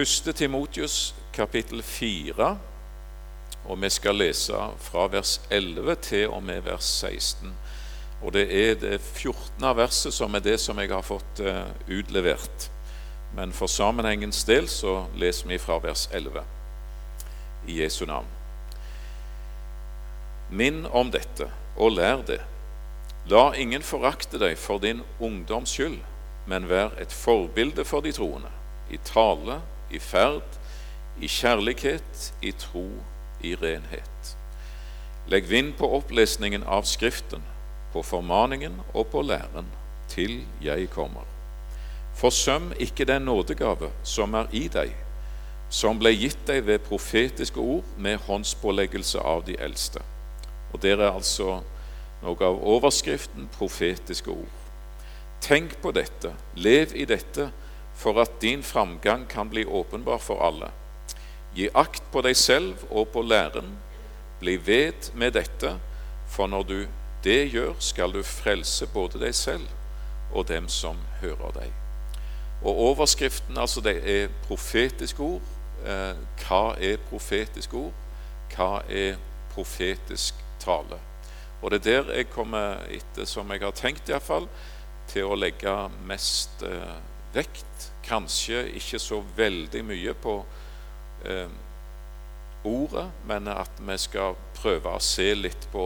Første Timotius kapittel 4, og vi skal lese fra vers 11 til og med vers 16. Og det er det 14. verset som er det som jeg har fått uh, utlevert. Men for sammenhengens del så leser vi fra vers 11 i Jesu navn. Minn om dette og lær det. La ingen forakte deg for din ungdoms skyld, men vær et forbilde for de troende, i tale, i ferd, i kjærlighet, i tro, i renhet. Legg vind på opplesningen av Skriften, på formaningen og på læren, til jeg kommer. Forsøm ikke den nådegave som er i deg, som ble gitt deg ved profetiske ord med håndspåleggelse av de eldste. Og der er altså noe av overskriften profetiske ord. Tenk på dette, lev i dette, for at din framgang kan bli åpenbar for alle. Gi akt på deg selv og på læren. Bli ved med dette, for når du det gjør, skal du frelse både deg selv og dem som hører deg. Og overskriften, altså det er profetiske ord. Eh, hva er profetiske ord? Hva er profetisk tale? Og det er der jeg kommer etter, som jeg har tenkt iallfall, til å legge mest eh, vekt. Kanskje ikke så veldig mye på eh, ordet, men at vi skal prøve å se litt på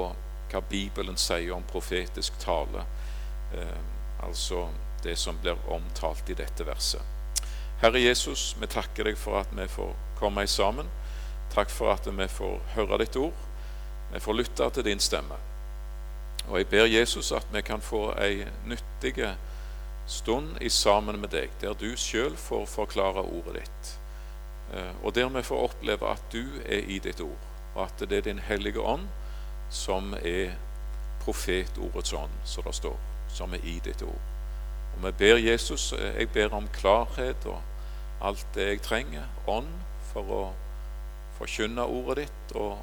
hva Bibelen sier om profetisk tale. Eh, altså det som blir omtalt i dette verset. Herre Jesus, vi takker deg for at vi får komme sammen. Takk for at vi får høre ditt ord. Vi får lytte til din stemme. Og jeg ber Jesus at vi kan få ei nyttig stund i sammen med deg, der du sjøl får forklare ordet ditt. Eh, og der vi får oppleve at du er i ditt ord, og at det er Din hellige ånd som er profetordets ånd, som det står, som er i ditt ord. Og vi ber Jesus eh, Jeg ber om klarhet og alt det jeg trenger. Ånd for å forkynne ordet ditt, og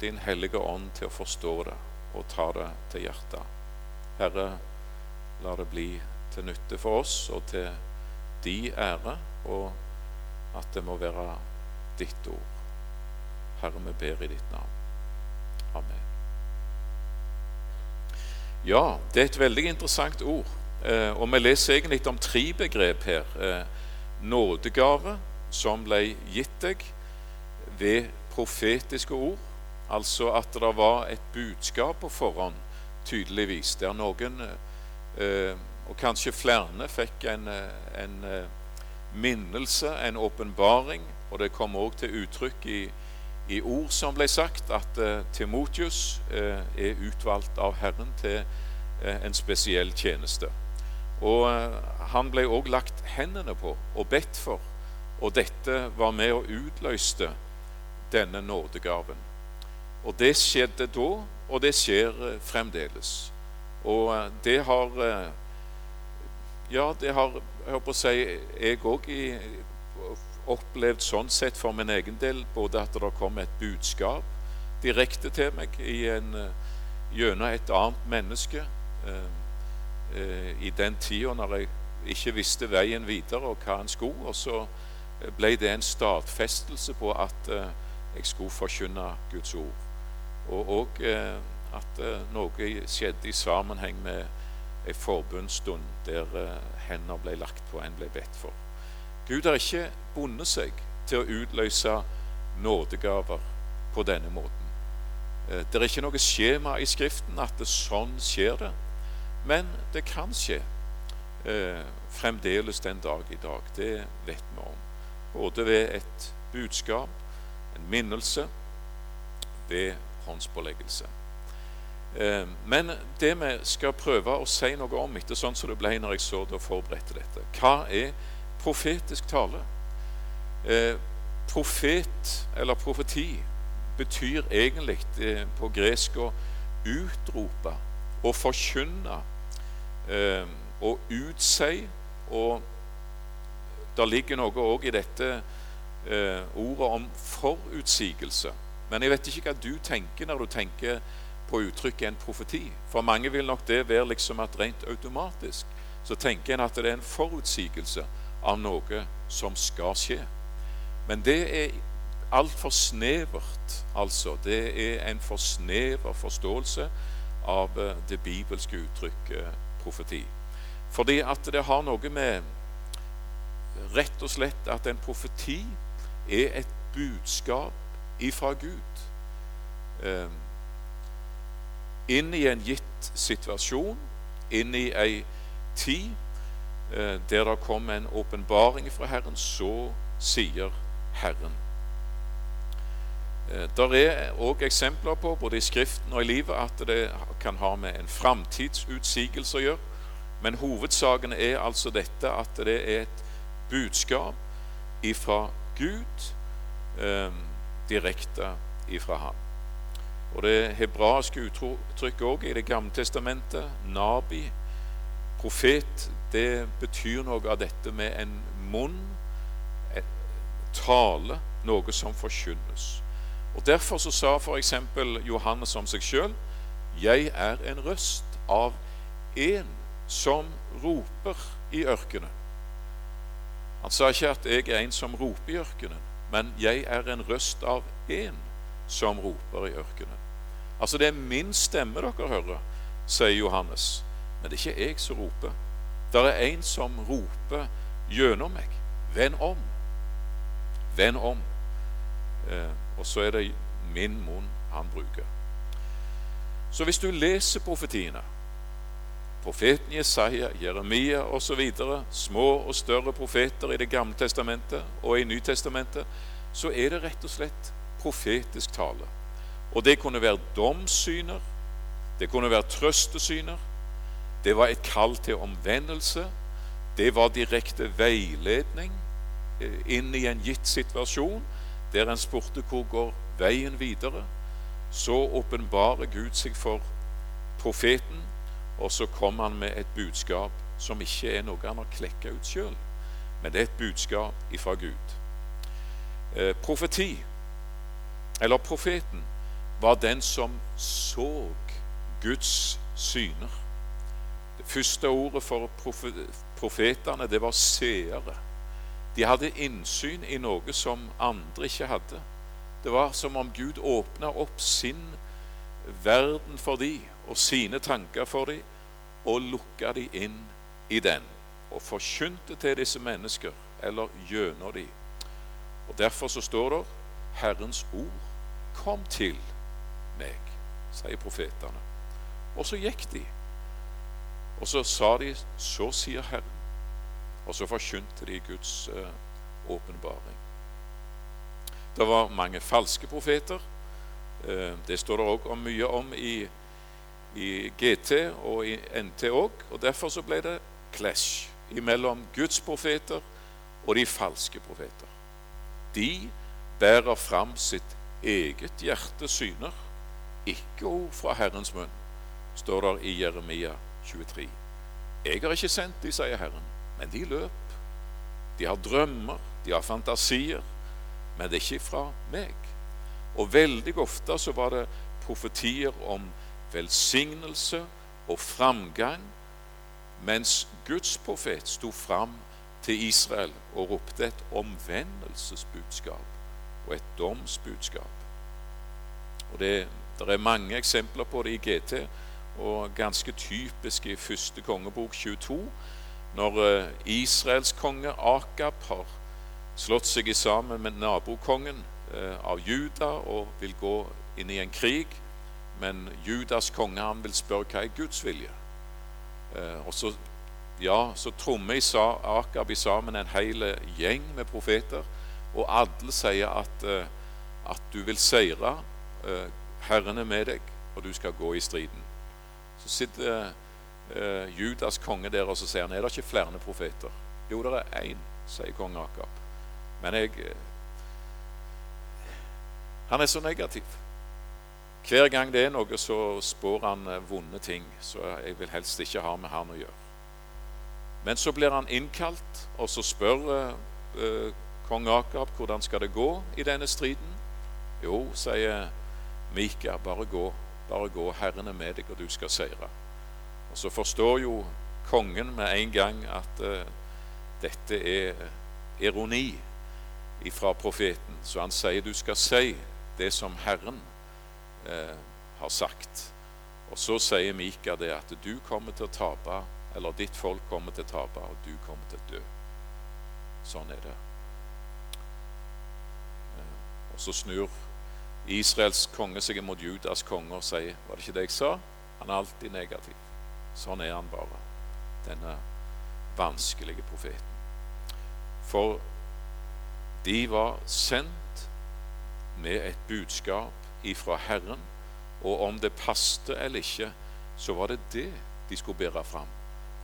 Din hellige ånd til å forstå det og ta det til hjertet. Herre, la det bli til nytte for oss og til de ære, og at det må være ditt ord. Herre, vi ber i ditt navn. Amen. Ja, det er et veldig interessant ord. Eh, og vi leser egentlig om tre begrep her. Eh, nådegave, som ble gitt deg ved profetiske ord. Altså at det var et budskap på forhånd, tydeligvis, der noen, eh, og kanskje flere, fikk en, en minnelse, en åpenbaring. Og det kom òg til uttrykk i, i, ord som ble sagt, at Timotius er utvalgt av Herren til en spesiell tjeneste. Og eh, han ble òg lagt hendene på og bedt for, og dette var med og utløste denne nådegaven. Og det skjedde da, og det skjer eh, fremdeles. Og eh, det har Ja, det har jeg håper å si, jeg òg opplevd sånn sett for min egen del, både at det kom et budskap direkte til meg en, gjennom et annet menneske. Eh, i den tida når jeg ikke visste veien videre og hva han skulle. Og så eh, ble det en stadfestelse på at eh, jeg skulle forkynne Guds ord. Og òg at noe skjedde i sammenheng med ei forbundsstund der hender ble lagt på, en ble bedt for. Gud har ikke bundet seg til å utløse nådegaver på denne måten. Det er ikke noe skjema i Skriften at det sånn skjer det. Men det kan skje eh, fremdeles den dag i dag. Det vet vi om. Både ved et budskap, en minnelse, ved håndspåleggelse. Eh, men det vi skal prøve å si noe om, etter sånn som det ble når jeg så det og forberedte dette Hva er profetisk tale? Eh, profet, eller profeti, betyr egentlig eh, på gresk å utrope og forkynne og utsi. Og det ligger noe òg i dette eh, ordet om forutsigelse. Men jeg vet ikke hva du tenker når du tenker på uttrykket en profeti. For mange vil nok det være liksom at rent automatisk så tenker en at det er en forutsigelse av noe som skal skje. Men det er altfor snevert, altså. Det er en for snever forståelse av eh, det bibelske uttrykket profeti. Fordi at det har noe med rett og slett at en profeti er et budskap ifra Gud. Inn i en gitt situasjon, inn i ei tid eh, der det kommer en åpenbaring fra Herren, så sier Herren. Eh, der er òg eksempler på, både i Skriften og i livet, at det kan ha med en framtidsutsigelse å gjøre. Men hovedsaken er altså dette at det er et budskap ifra Gud eh, direkte ifra ham. Og Det hebraiske uttrykket òg i Det gamle testamentet, nabi, profet, det betyr noe av dette med en munn, et tale, noe som forkynnes. Og Derfor så sa f.eks. Johannes om seg sjøl jeg er en røst av en som roper i ørkenen. Han sa ikke at jeg er en som roper i ørkenen, men jeg er en røst av en som roper i ørkenen. Altså, det er min stemme dere hører, sier Johannes. Men det er ikke jeg som roper. Det er en som roper gjennom meg. Vend om. Vend om. Eh, og så er det min munn han bruker. Så hvis du leser profetiene, profeten Jesaja, Jeremia osv., små og større profeter i Det gamle testamentet og i Nytestamentet, så er det rett og slett profetisk tale. Og det kunne være domssyner, det kunne være trøstesyner, det var et kall til omvendelse, det var direkte veiledning eh, inn i en gitt situasjon, der en spurte hvor går veien videre. Så åpenbarer Gud seg for profeten, og så kom han med et budskap som ikke er noe han har klekka ut sjøl, men det er et budskap ifra Gud. Eh, profeti, eller profeten, var den som så Guds syner. Det første ordet for profetene, det var seere. De hadde innsyn i noe som andre ikke hadde. Det var som om Gud åpna opp sin verden for de, og sine tanker for de, og lukka de inn i den. Og forkynte til disse mennesker, eller gjennom de. Og Derfor så står det Herrens ord kom til meg, sier profetene. Og så gikk de. Og så sa de, så sier Herren. Og så forkynte de Guds uh, åpenbaring. Det var mange falske profeter. Uh, det står det òg mye om i, i, GT og i NT òg. Og derfor så ble det clash mellom Guds profeter og de falske profeter. De bærer fram sitt eget hjertes syner ikke ord fra Herrens munn, står der i Jeremia 23. Jeg har ikke sendt de, sier Herren, men de løp. De har drømmer, de har fantasier, men det er ikke fra meg. Og veldig ofte så var det profetier om velsignelse og framgang, mens Guds profet sto fram til Israel og ropte et omvendelsesbudskap og et domsbudskap. Og det det er mange eksempler på det i GT, og ganske typisk i første kongebok 22, når eh, Israels konge Akab har slått seg sammen med nabokongen eh, av Juda og vil gå inn i en krig. Men Judas konge han vil spørre hva er Guds vilje. Eh, og så, ja, så trommer Akab i sammen en hel gjeng med profeter, og alle sier at, at du vil seire. Herren er med deg, og du skal gå i striden. Så sitter eh, Judas konge der og så sier han, er det ikke flere profeter. Jo, det er én, sier kong Akab. Men jeg eh, Han er så negativ. Hver gang det er noe, så spår han eh, vonde ting. Så jeg vil helst ikke ha med han å gjøre. Men så blir han innkalt, og så spør eh, eh kong Akab hvordan skal det gå i denne striden. Jo, sier Mika, bare gå, bare gå, Herren er med deg, og du skal seire. Og Så forstår jo kongen med en gang at uh, dette er ironi ifra profeten. Så han sier du skal si det som Herren uh, har sagt. Og så sier Mika det at du kommer til å tape, eller ditt folk kommer til å tape, og du kommer til å dø. Sånn er det. Eh, og så snur Israels konge seg mot Judas konge og sier Var det ikke det jeg sa? Han er alltid negativ. Sånn er han bare, denne vanskelige profeten. For de var sendt med et budskap ifra Herren, og om det passte eller ikke, så var det det de skulle bære fram.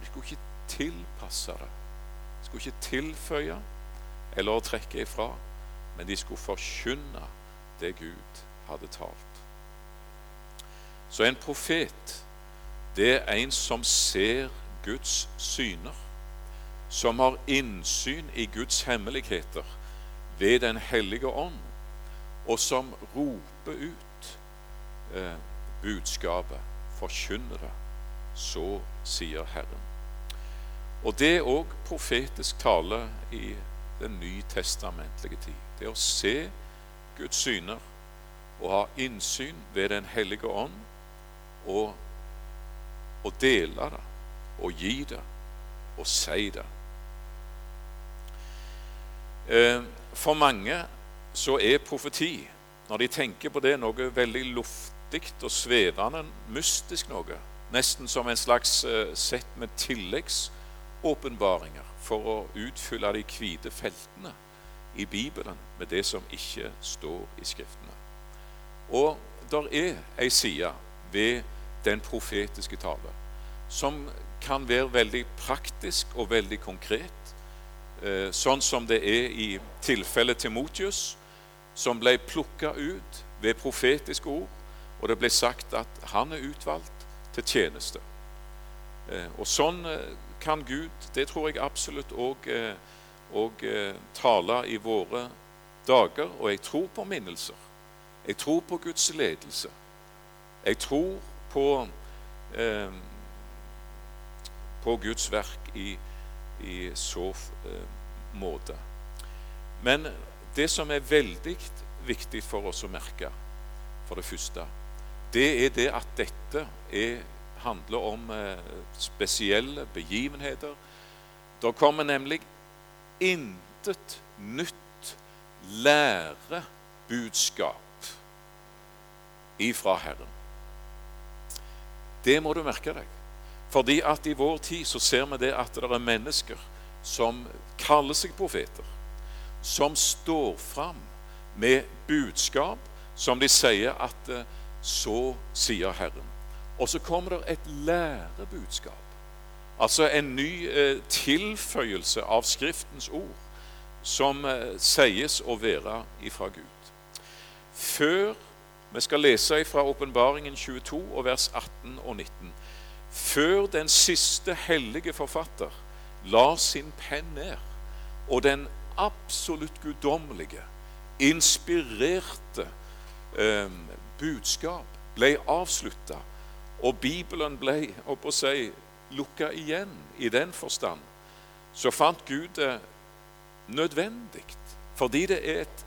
De skulle ikke tilpasse det. De skulle ikke tilføye eller trekke ifra, men de skulle forkynne det Gud hadde talt. Så en profet, det er en som ser Guds syner, som har innsyn i Guds hemmeligheter ved Den hellige ånd, og som roper ut eh, budskapet, forkynner det. Så sier Herren. Og det er òg profetisk tale i den nytestamentlige tid. Det å se Guds syner og ha innsyn ved Den hellige ånd og, og dele det og gi det og si det. Eh, for mange så er profeti, når de tenker på det, noe veldig luftig og svevende, mystisk noe. Nesten som en slags eh, sett med tilleggsåpenbaringer for å utfylle de hvite feltene i Bibelen med det som ikke står i Skriftene. Og der er ei side ved den profetiske tale som kan være veldig praktisk og veldig konkret, eh, sånn som det er i tilfellet Timotius, som ble plukka ut ved profetiske ord, og det ble sagt at han er utvalgt til tjeneste. Eh, og sånn eh, kan Gud, det tror jeg absolutt òg og eh, tale i våre dager. Og jeg tror på minnelser. Jeg tror på Guds ledelse. Jeg tror på, eh, på Guds verk i, i så eh, måte. Men det som er veldig viktig for oss å merke, for det første, det er det at dette er, handler om eh, spesielle begivenheter. Det kommer nemlig intet nytt lærebudskap ifra Herren. Det må du merke deg. Fordi at i vår tid så ser vi det at det er mennesker som kaller seg profeter, som står fram med budskap som de sier at eh, så sier Herren. Og så kommer det et lærebudskap. Altså en ny eh, tilføyelse av Skriftens ord som eh, sies å være ifra Gud. Før vi skal lese fra Åpenbaringen 22 og vers 18 og 19. Før den siste hellige forfatter la sin penn ned, og den absolutt guddommelige, inspirerte eh, budskap ble avslutta, og Bibelen ble oppå å si, lukka igjen i den forstand, så fant Gud det nødvendig, fordi det er et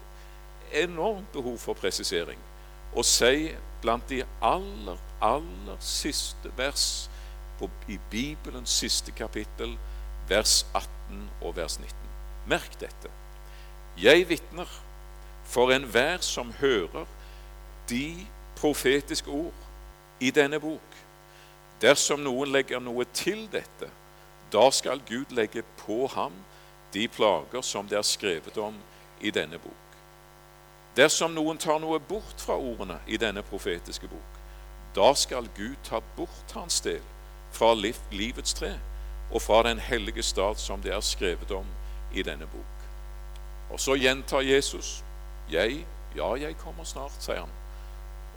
enormt behov for presisering, å si blant de aller, aller siste vers på, i Bibelens siste kapittel, vers 18 og vers 19. Merk dette. Jeg vitner for enhver som hører de profetiske ord i denne bok, Dersom noen legger noe til dette, da skal Gud legge på ham de plager som det er skrevet om i denne bok. Dersom noen tar noe bort fra ordene i denne profetiske bok, da skal Gud ta bort hans del fra livets tre og fra den hellige stat som det er skrevet om i denne bok. Og så gjentar Jesus, 'Jeg, ja, jeg kommer snart', sier han.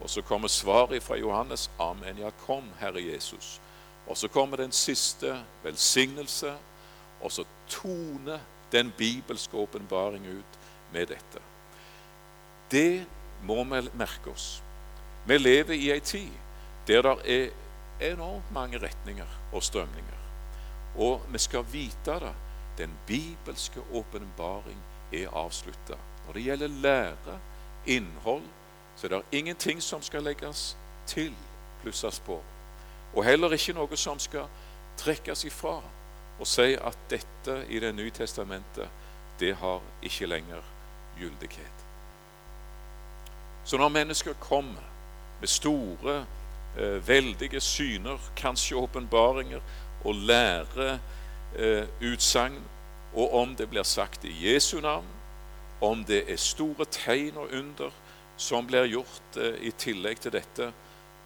Og så kommer svaret fra Johannes. Amen. Ja, kom, Herre Jesus. Og så kommer den siste velsignelse, og så toner den bibelske åpenbaring ut med dette. Det må vi merke oss. Vi lever i ei tid der det er enormt mange retninger og strømninger. Og vi skal vite det. Den bibelske åpenbaring er avslutta. Når det gjelder lære, innhold, så det er ingenting som skal legges til, plusses på. Og heller ikke noe som skal trekkes ifra og si at dette i Det nye testamentet, det har ikke lenger gyldighet. Så når mennesker kommer med store, eh, veldige syner, kanskje åpenbaringer, og lærer eh, utsagn, og om det blir sagt i Jesu navn, om det er store tegn og under som blir gjort eh, i tillegg til dette,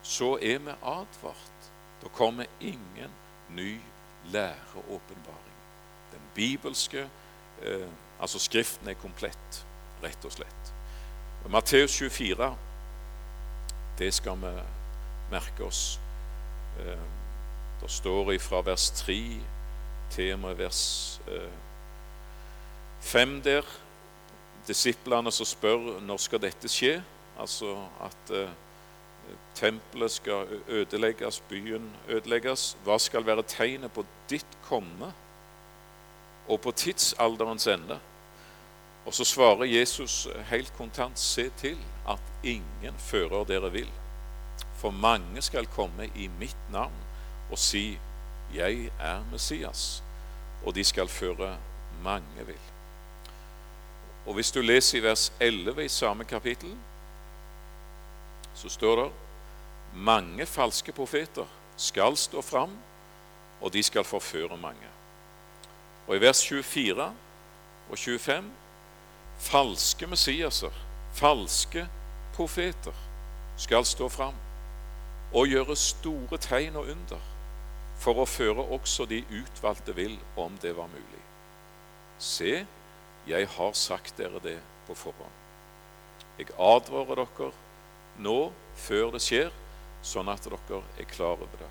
så er vi advart. Da kommer ingen ny læreåpenbaring. Den bibelske eh, Altså Skriften er komplett, rett og slett. Matteus 24, det skal vi merke oss. Eh, det står fra vers 3 til og med vers eh, 5 der disiplene som spør når skal dette skje, altså at eh, tempelet skal ødelegges, byen ødelegges. Hva skal være tegnet på ditt komme og på tidsalderens ende? Og så svarer Jesus helt kontant se til at ingen fører dere vil. For mange skal komme i mitt navn og si 'Jeg er Messias', og de skal føre mange vil. Og hvis du leser i vers 11 i samme kapittel, så står det mange falske profeter skal stå fram, og de skal forføre mange. Og i vers 24 og 25 falske messiaser, falske profeter, skal stå fram og gjøre store tegn og under for å føre også de utvalgte vil, om det var mulig. Se, jeg har sagt dere det på forhånd. Jeg advarer dere nå før det skjer, sånn at dere er klar over det.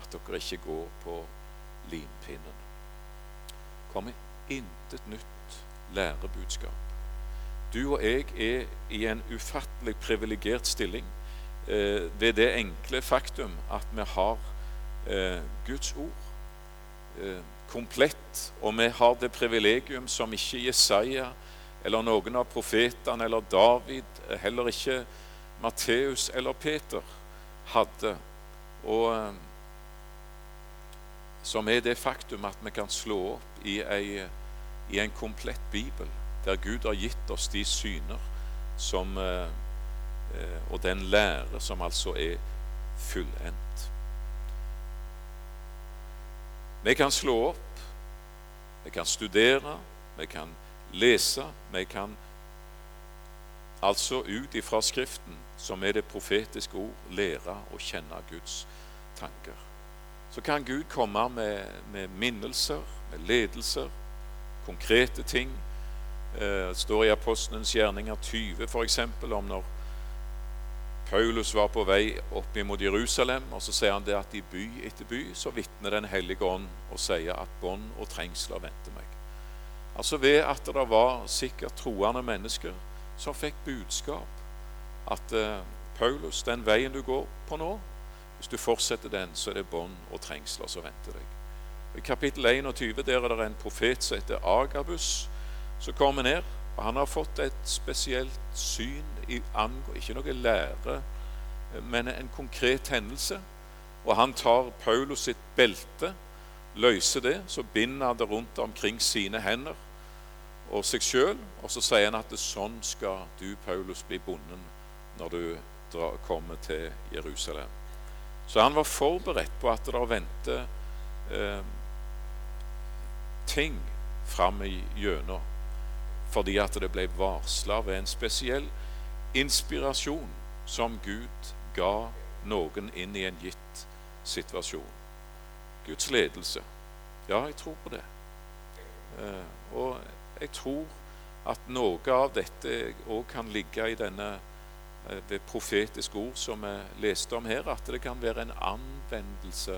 At dere ikke går på limpinnen. kommer intet nytt lærebudskap. Du og jeg er i en ufattelig privilegert stilling eh, ved det enkle faktum at vi har eh, Guds ord. Eh, komplett, og vi har det privilegium som ikke Jesaja eller noen av profetene eller David, heller ikke Matteus eller Peter, hadde. Og eh, som er det faktum at vi kan slå opp i, ei, i en komplett bibel, der Gud har gitt oss de syner som, eh, eh, og den lære som altså er fullendt. Vi kan slå opp, vi kan studere, vi kan lese, vi kan altså ut ifra Skriften, som er det profetiske ord, lære å kjenne Guds tanker. Så kan Gud komme med, med minnelser, med ledelser, konkrete ting. Det eh, står i Apostelens gjerninger 20 f.eks. om når Paulus var på vei opp imot Jerusalem, og så sier han det at i by etter by så vitner Den hellige ånd og sier at bånd og trengsler venter meg. Altså ved at det var sikkert troende mennesker som fikk budskap at eh, Paulus, den veien du går på nå, hvis du fortsetter den, så er det bånd og trengsler som venter deg. I kapittel 21 der er det en profet som heter Agabus, som kommer ned og Han har fått et spesielt syn i angå, ikke noe lære, men en konkret hendelse. Og han tar Paulus sitt belte, løser det, så binder han det rundt omkring sine hender og seg sjøl, og så sier han at sånn skal du, Paulus, bli bonden når du kommer til Jerusalem. Så han var forberedt på at det venter eh, ting fram gjennom fordi at det ble varsla ved en spesiell inspirasjon som Gud ga noen inn i en gitt situasjon. Guds ledelse. Ja, jeg tror på det. Eh, og jeg tror at noe av dette òg kan ligge i denne det ved profetiske ord som vi leste om her, at det kan være en anvendelse,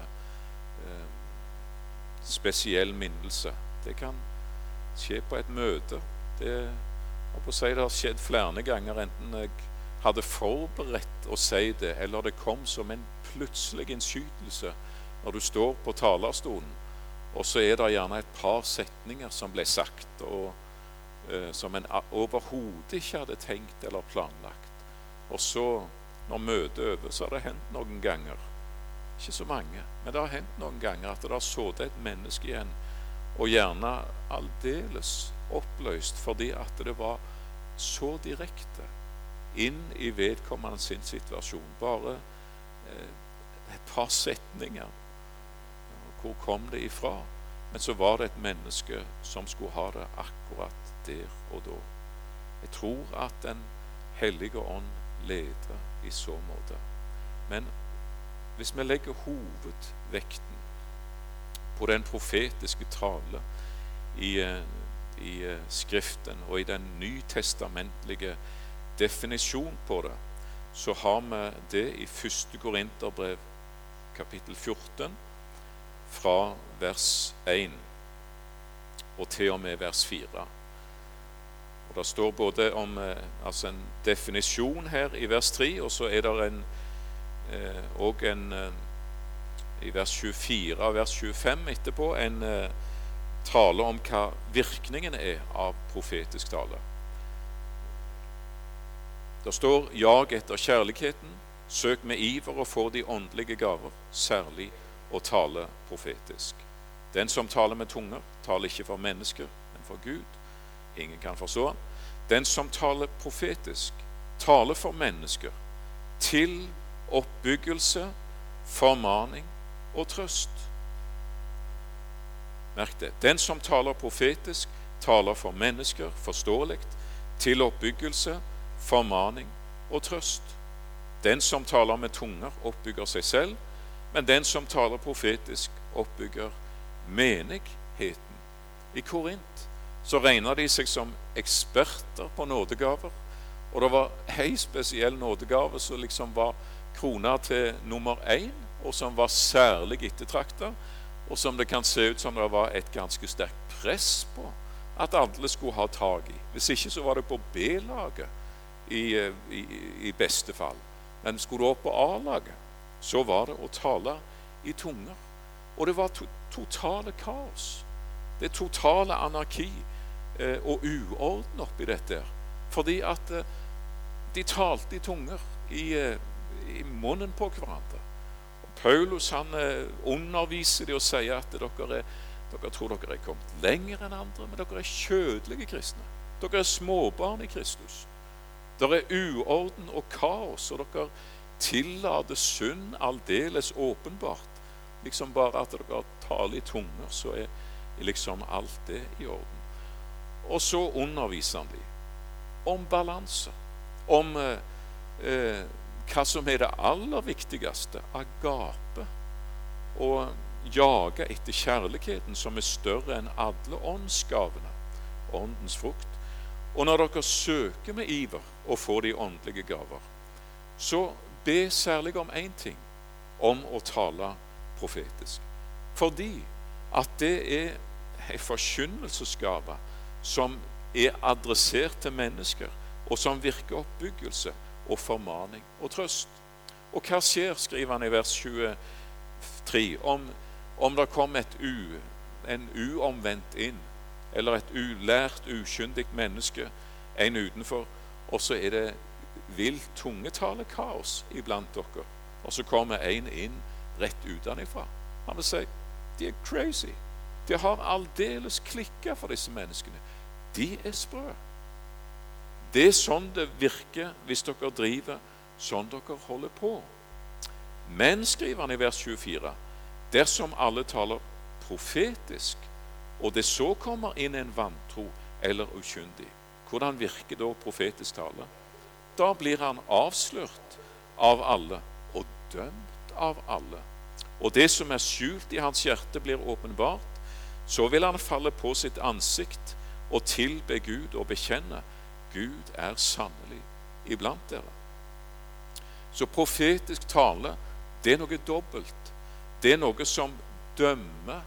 eh, spesiell minnelse. Det kan skje på et møte. Det, si, det har skjedd flere ganger, enten jeg hadde forberedt å si det, eller det kom som en plutselig innskytelse når du står på talerstolen, og så er det gjerne et par setninger som ble sagt. og eh, som en overhodet ikke hadde tenkt eller planlagt. Og så, når møtet er over, så har det hendt noen ganger ikke så mange, men det har hendt noen ganger at det har sittet et menneske igjen, og gjerne aldeles oppløst fordi at det var så direkte inn i vedkommende sin situasjon. Bare eh, et par setninger. Hvor kom det ifra? Men så var det et menneske som skulle ha det akkurat der og da. Jeg tror at Den hellige ånd leder i så måte. Men hvis vi legger hovedvekten på den profetiske tale i, eh, i eh, Skriften og i den nytestamentlige definisjonen på det, så har vi det i 1. Korinterbrev kapittel 14 fra vers 1 og til og med vers 4. Og Det står både om eh, altså en definisjon her i vers 3, og så er det en og eh, en eh, i vers 24 og vers 25 etterpå en tale om hva virkningen er av profetisk tale. Det står 'jag etter kjærligheten', 'søk med iver og få de åndelige gaver', særlig å tale profetisk. Den som taler med tunger, taler ikke for mennesker, men for Gud. Ingen kan forstå han. Den som taler profetisk, taler for mennesker, til oppbyggelse, formaning og trøst. Merk det. Den som taler profetisk, taler for mennesker forståelig, til oppbyggelse, formaning og trøst. Den som taler med tunger, oppbygger seg selv, men den som taler profetisk, oppbygger menigheten. I Korint så regna de seg som eksperter på nådegaver, og det var ei spesiell nådegave som liksom var krona til nummer én, og som var særlig ettertrakta, og som det kan se ut som det var et ganske sterkt press på at alle skulle ha tak i. Hvis ikke så var det på B-laget i, eh, i, i, beste fall. Men skulle du opp på A-laget, så var det å tale i tunger. Og det var to, totale kaos. Det totale anarki eh, og uorden oppi dette. Fordi at eh, de talte i tunger i eh, i munnen på hverandre. Paulus han eh, underviser de og sier at dere, er, dere tror dere er kommet lenger enn andre, men dere er kjødelige kristne. Dere er småbarn i Kristus. Det er uorden og kaos, og dere tillater synd aldeles åpenbart. Liksom bare at dere taler i tunger, så er liksom alt det i orden. Og så underviser han dem om balanse, om eh, eh hva som er det aller viktigste agape. Å jage etter kjærligheten som er større enn alle åndsgavene, åndens frukt. Og når dere søker med iver å få de åndelige gaver, så be særlig om én ting om å tale profetisk. Fordi at det er en forkynnelsesgave som er adressert til mennesker, og som virker oppbyggelse og formaning og trøst. Og hva skjer, skriver han i vers 23, om, om det kom et u, en uomvendt inn, eller et ulært, ukyndig menneske, en utenfor, og så er det vilt tungetalekaos iblant dere. Og så kommer en inn rett utenfra. Han vil si de er crazy. De har aldeles klikka for disse menneskene. De er sprø. Det er sånn det virker hvis dere driver sånn dere holder på. Men, skriver han i vers 24, dersom alle taler profetisk, og det så kommer inn en vantro eller ukyndig, hvordan virker da profetisk tale? Da blir han avslørt av alle og dømt av alle. Og det som er skjult i hans hjerte, blir åpenbart. Så vil han falle på sitt ansikt og tilbe Gud og bekjenne Gud er sannelig iblant dere. Så profetisk tale, det er noe dobbelt. Det er noe som dømmer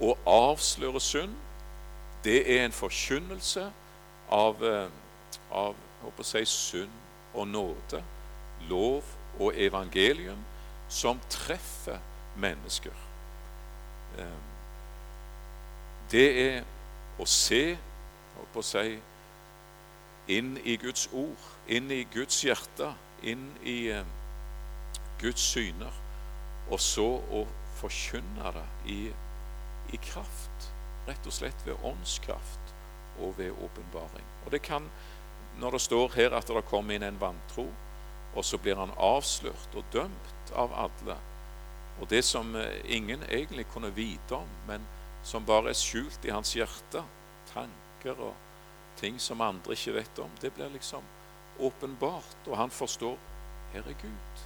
og avslører synd. Det er en forkynnelse av, eh, av håper jeg, synd og nåde, lov og evangelium, som treffer mennesker. Eh, det er å se håper jeg, inn i Guds ord, inn i Guds hjerte, inn i eh, Guds syner, og så å forkynne det i, i kraft. Rett og slett ved åndskraft og ved åpenbaring. Og det kan, når det står her at det kommer inn en vantro, og så blir han avslørt og dømt av alle, og det som eh, ingen egentlig kunne vite om, men som bare er skjult i hans hjerte, tanker og ting som andre ikke vet om, det blir liksom åpenbart, og han forstår her er Gud.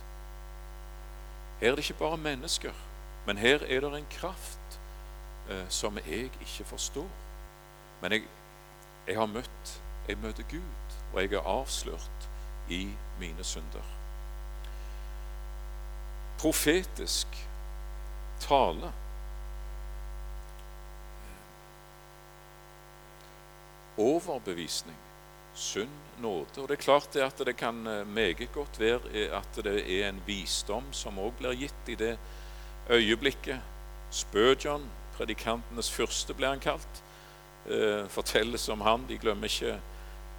Her er det ikke bare mennesker, men her er det en kraft eh, som jeg ikke forstår. Men jeg, jeg har møtt Jeg møter Gud, og jeg er avslørt i mine synder. Profetisk tale overbevisning, sunn nåde. Og det er klart det at det kan eh, meget godt være at det er en visdom som òg blir gitt i det øyeblikket. Spurgeon, predikantenes første, ble han kalt. Eh, fortelles om han. De glemmer ikke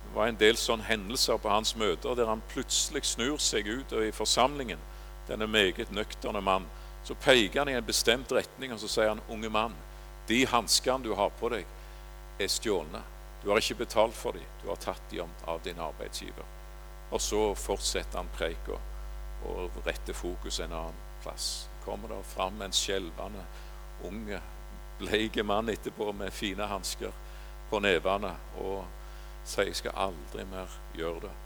Det var en del sånne hendelser på hans møter der han plutselig snur seg ut i forsamlingen, denne meget nøkterne mann, så peker han i en bestemt retning og så sier han, unge mann, de hanskene du har på deg, er stjålne. Du har ikke betalt for dem, du har tatt dem av din arbeidsgiver. Og så fortsetter han preika og retter fokus en annen plass. Kommer det fram en skjelvende, unge, bleik mann etterpå med fine hansker på nevene og sier 'jeg skal aldri mer gjøre det'.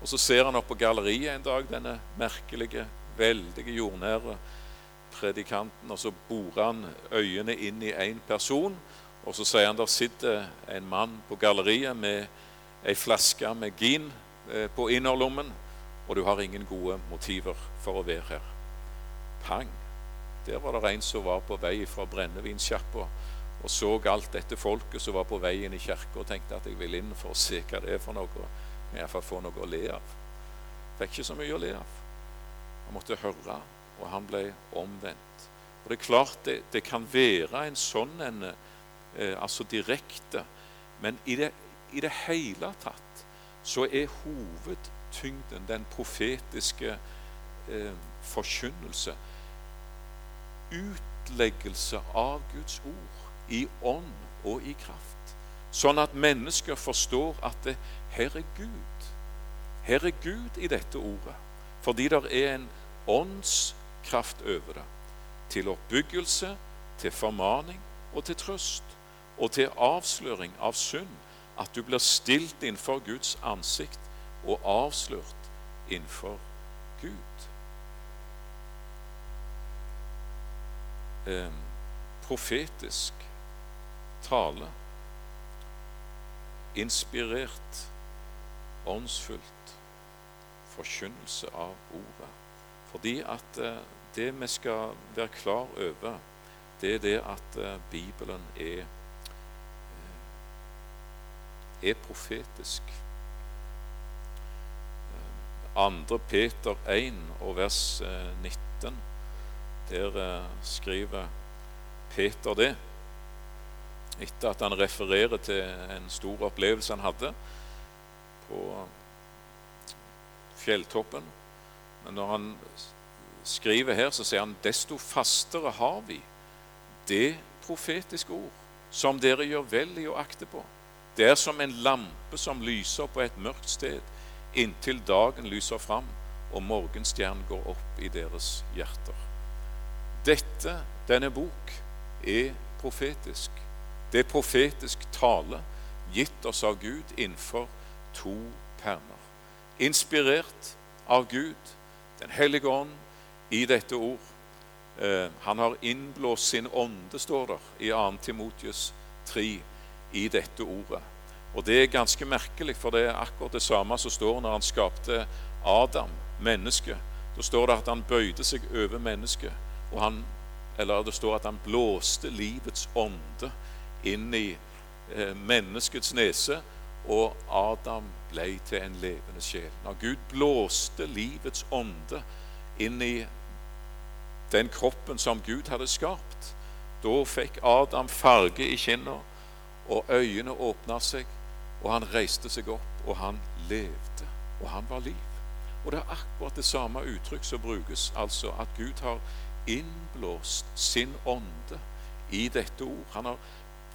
Og Så ser han opp på galleriet en dag, denne merkelige, veldige, jordnære predikanten, og så borer han øynene inn i én person og så sier han der sitter en mann på galleriet med ei flaske med gin eh, på innerlommen, og du har ingen gode motiver for å være her. Pang! Der var det en som var på vei fra brennevinsjappa og så alt dette folket som var på vei inn i kirka, og tenkte at jeg vil inn for å se hva det er for noe. Iallfall få noe å le av. Fikk ikke så mye å le av. Han måtte høre, og han ble omvendt. Og det er klart det, det kan være en sånn en eh, altså direkte. Men i det, i det hele tatt så er hovedtyngden den profetiske eh, forkynnelse. Utleggelse av Guds ord i ånd og i kraft. Sånn at mennesker forstår at det, her er Gud. Her er Gud i dette ordet. Fordi det er en åndskraft over det. Til oppbyggelse, til formaning og til trøst og til avsløring av synd, at du blir stilt innenfor Guds ansikt og avslørt innenfor Gud. Eh, profetisk tale, inspirert, åndsfullt forkynnelse av ordet. Fordi at eh, det vi skal være klar over, det er det at eh, Bibelen er er profetisk. 2. Peter 1 og vers 19, der eh, skriver Peter det. Etter at han refererer til en stor opplevelse han hadde på fjelltoppen. Men når han skriver her, så sier han desto fastere har vi det profetiske ord, som dere gjør vel i å akte på. Det er som en lampe som lyser på et mørkt sted, inntil dagen lyser fram og morgenstjernen går opp i deres hjerter. Dette, denne bok, er profetisk. Det er profetisk tale gitt oss av Gud innenfor to permer. Inspirert av Gud, Den hellige ånd, i dette ord. Eh, han har innblåst sin ånde, står der i 2. Timotius 3 i dette ordet. Og det er ganske merkelig, for det er akkurat det samme som står når han skapte Adam, mennesket. Da står det at han bøyde seg over mennesket. Og han, eller det står at han blåste livets ånde inn i eh, menneskets nese, og Adam ble til en levende sjel. Når Gud blåste livets ånde inn i den kroppen som Gud hadde skapt, da fikk Adam farge i kinna og øynene åpna seg, Og han reiste seg opp, og han levde. Og han var liv. Og det er akkurat det samme uttrykk som brukes, altså at Gud har innblåst sin ånde i dette ord. Han har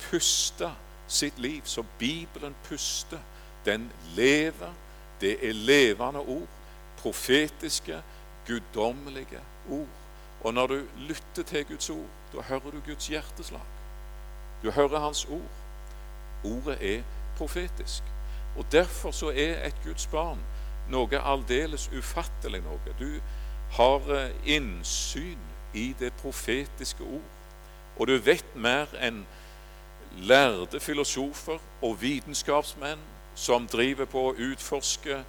pusta sitt liv, som Bibelen puster. Den lever. Det er levende ord. Profetiske, guddommelige ord. Og når du lytter til Guds ord, da hører du Guds hjerteslag. Du hører Hans ord. Ordet er profetisk. Og Derfor så er et Guds barn noe aldeles ufattelig noe. Du har eh, innsyn i det profetiske ord. Og du vet mer enn lærde filosofer og vitenskapsmenn som driver på å utforske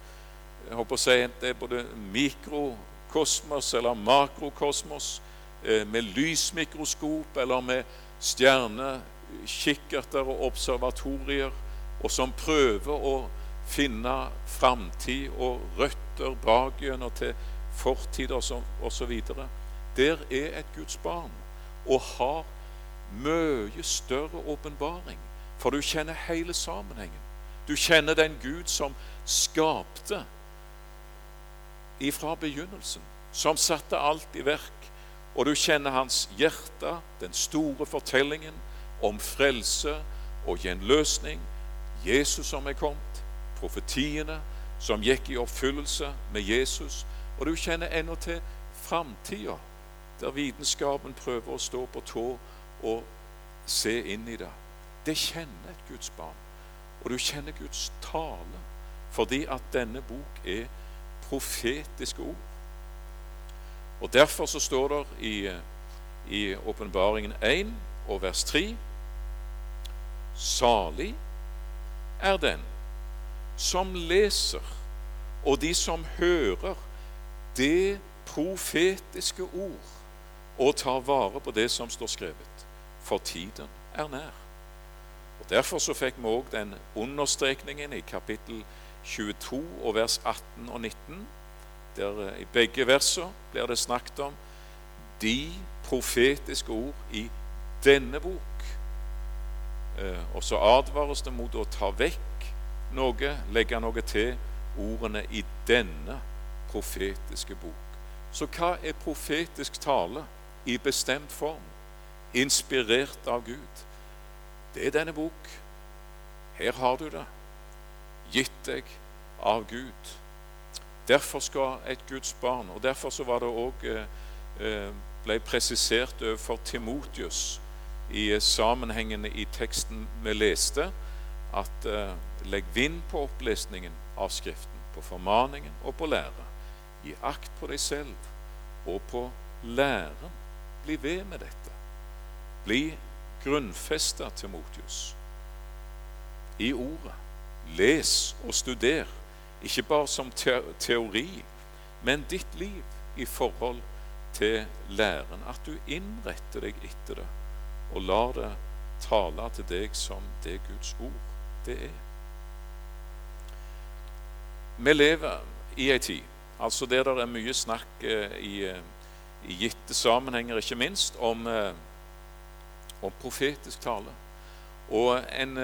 jeg håper å si at det er både mikrokosmos eller makrokosmos, eh, med lysmikroskop eller med stjernekikkerter og observatorier, og som prøver å finne framtid og røtter bak gjennom til fortid osv. Der er et Guds barn og har mye større åpenbaring, for du kjenner hele sammenhengen. Du kjenner den Gud som skapte ifra begynnelsen, som satte alt i verk. Og du kjenner hans hjerte, den store fortellingen om frelse og gjenløsning, Jesus som er kommet, profetiene som gikk i oppfyllelse med Jesus. Og du kjenner ennå til framtida, der vitenskapen prøver å stå på tå og se inn i det. Det kjenner et Guds barn. Og du kjenner Guds tale, fordi at denne bok er profetiske ord. Og Derfor så står det i, i Åpenbaringen 1 og vers 3 Salig er den som leser, og de som hører det profetiske ord, og tar vare på det som står skrevet, for tiden er nær. Og Derfor så fikk vi òg den understrekningen i kapittel 22 og vers 18 og 19. Der eh, I begge versene blir det snakket om de profetiske ord i denne bok. Eh, og så advares det mot å ta vekk noe, legge noe til ordene i denne profetiske bok. Så hva er profetisk tale i bestemt form, inspirert av Gud? Det er denne bok. Her har du det gitt deg av Gud. Derfor skal et Guds barn Og derfor så var det òg eh, eh, ble presisert overfor Timotius i sammenhengene i teksten vi leste, at eh, legg vind på opplesningen av Skriften, på formaningen og på lære. Gi akt på deg selv og på læren. Bli ved med dette. Bli grunnfesta, Timotius, i ordet. Les og studer, ikke bare som teori, men ditt liv i forhold til læren. At du innretter deg etter det, og lar det tale til deg som det Guds ord det er. Vi lever i ei tid altså der det er mye snakk eh, i, eh, i gitte sammenhenger, ikke minst, om, eh, om profetisk tale og en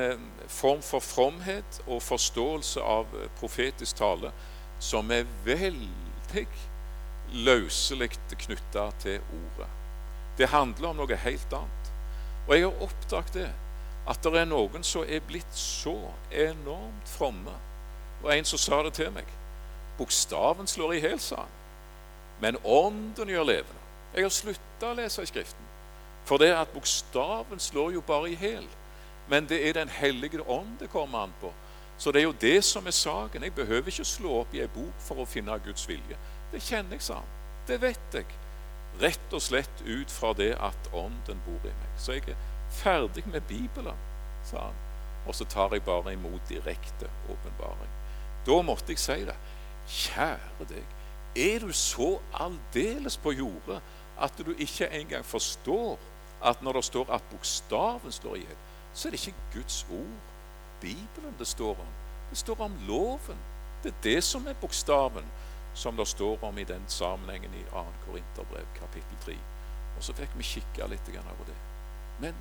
form for fromhet og forståelse av profetisk tale som er veldig løselig knytta til ordet. Det handler om noe helt annet. Og jeg har oppdaget det, at det er noen som er blitt så enormt fromme. Og en som sa det til meg. Bokstaven slår i hjel, sa han. Men ånden gjør levende. Jeg har slutta å lese i Skriften. For det at bokstaven slår jo bare i hjel men det er Den hellige ånd det kommer an på. Så det er jo det som er saken. Jeg behøver ikke slå opp i ei bok for å finne Guds vilje. Det kjenner jeg, sa han. Det vet jeg. Rett og slett ut fra det at Ånden bor i meg. Så jeg er ferdig med Bibelen, sa han. Og så tar jeg bare imot direkte åpenbaring. Da måtte jeg si det. Kjære deg, er du så aldeles på jordet at du ikke engang forstår at når det står at bokstaven står i hjel, så er det ikke Guds ord, Bibelen, det står om. Det står om loven. Det er det som er bokstaven som det står om i den sammenhengen i 2. Korinterbrev, kapittel 3. Og så fikk vi kikke litt på det. Men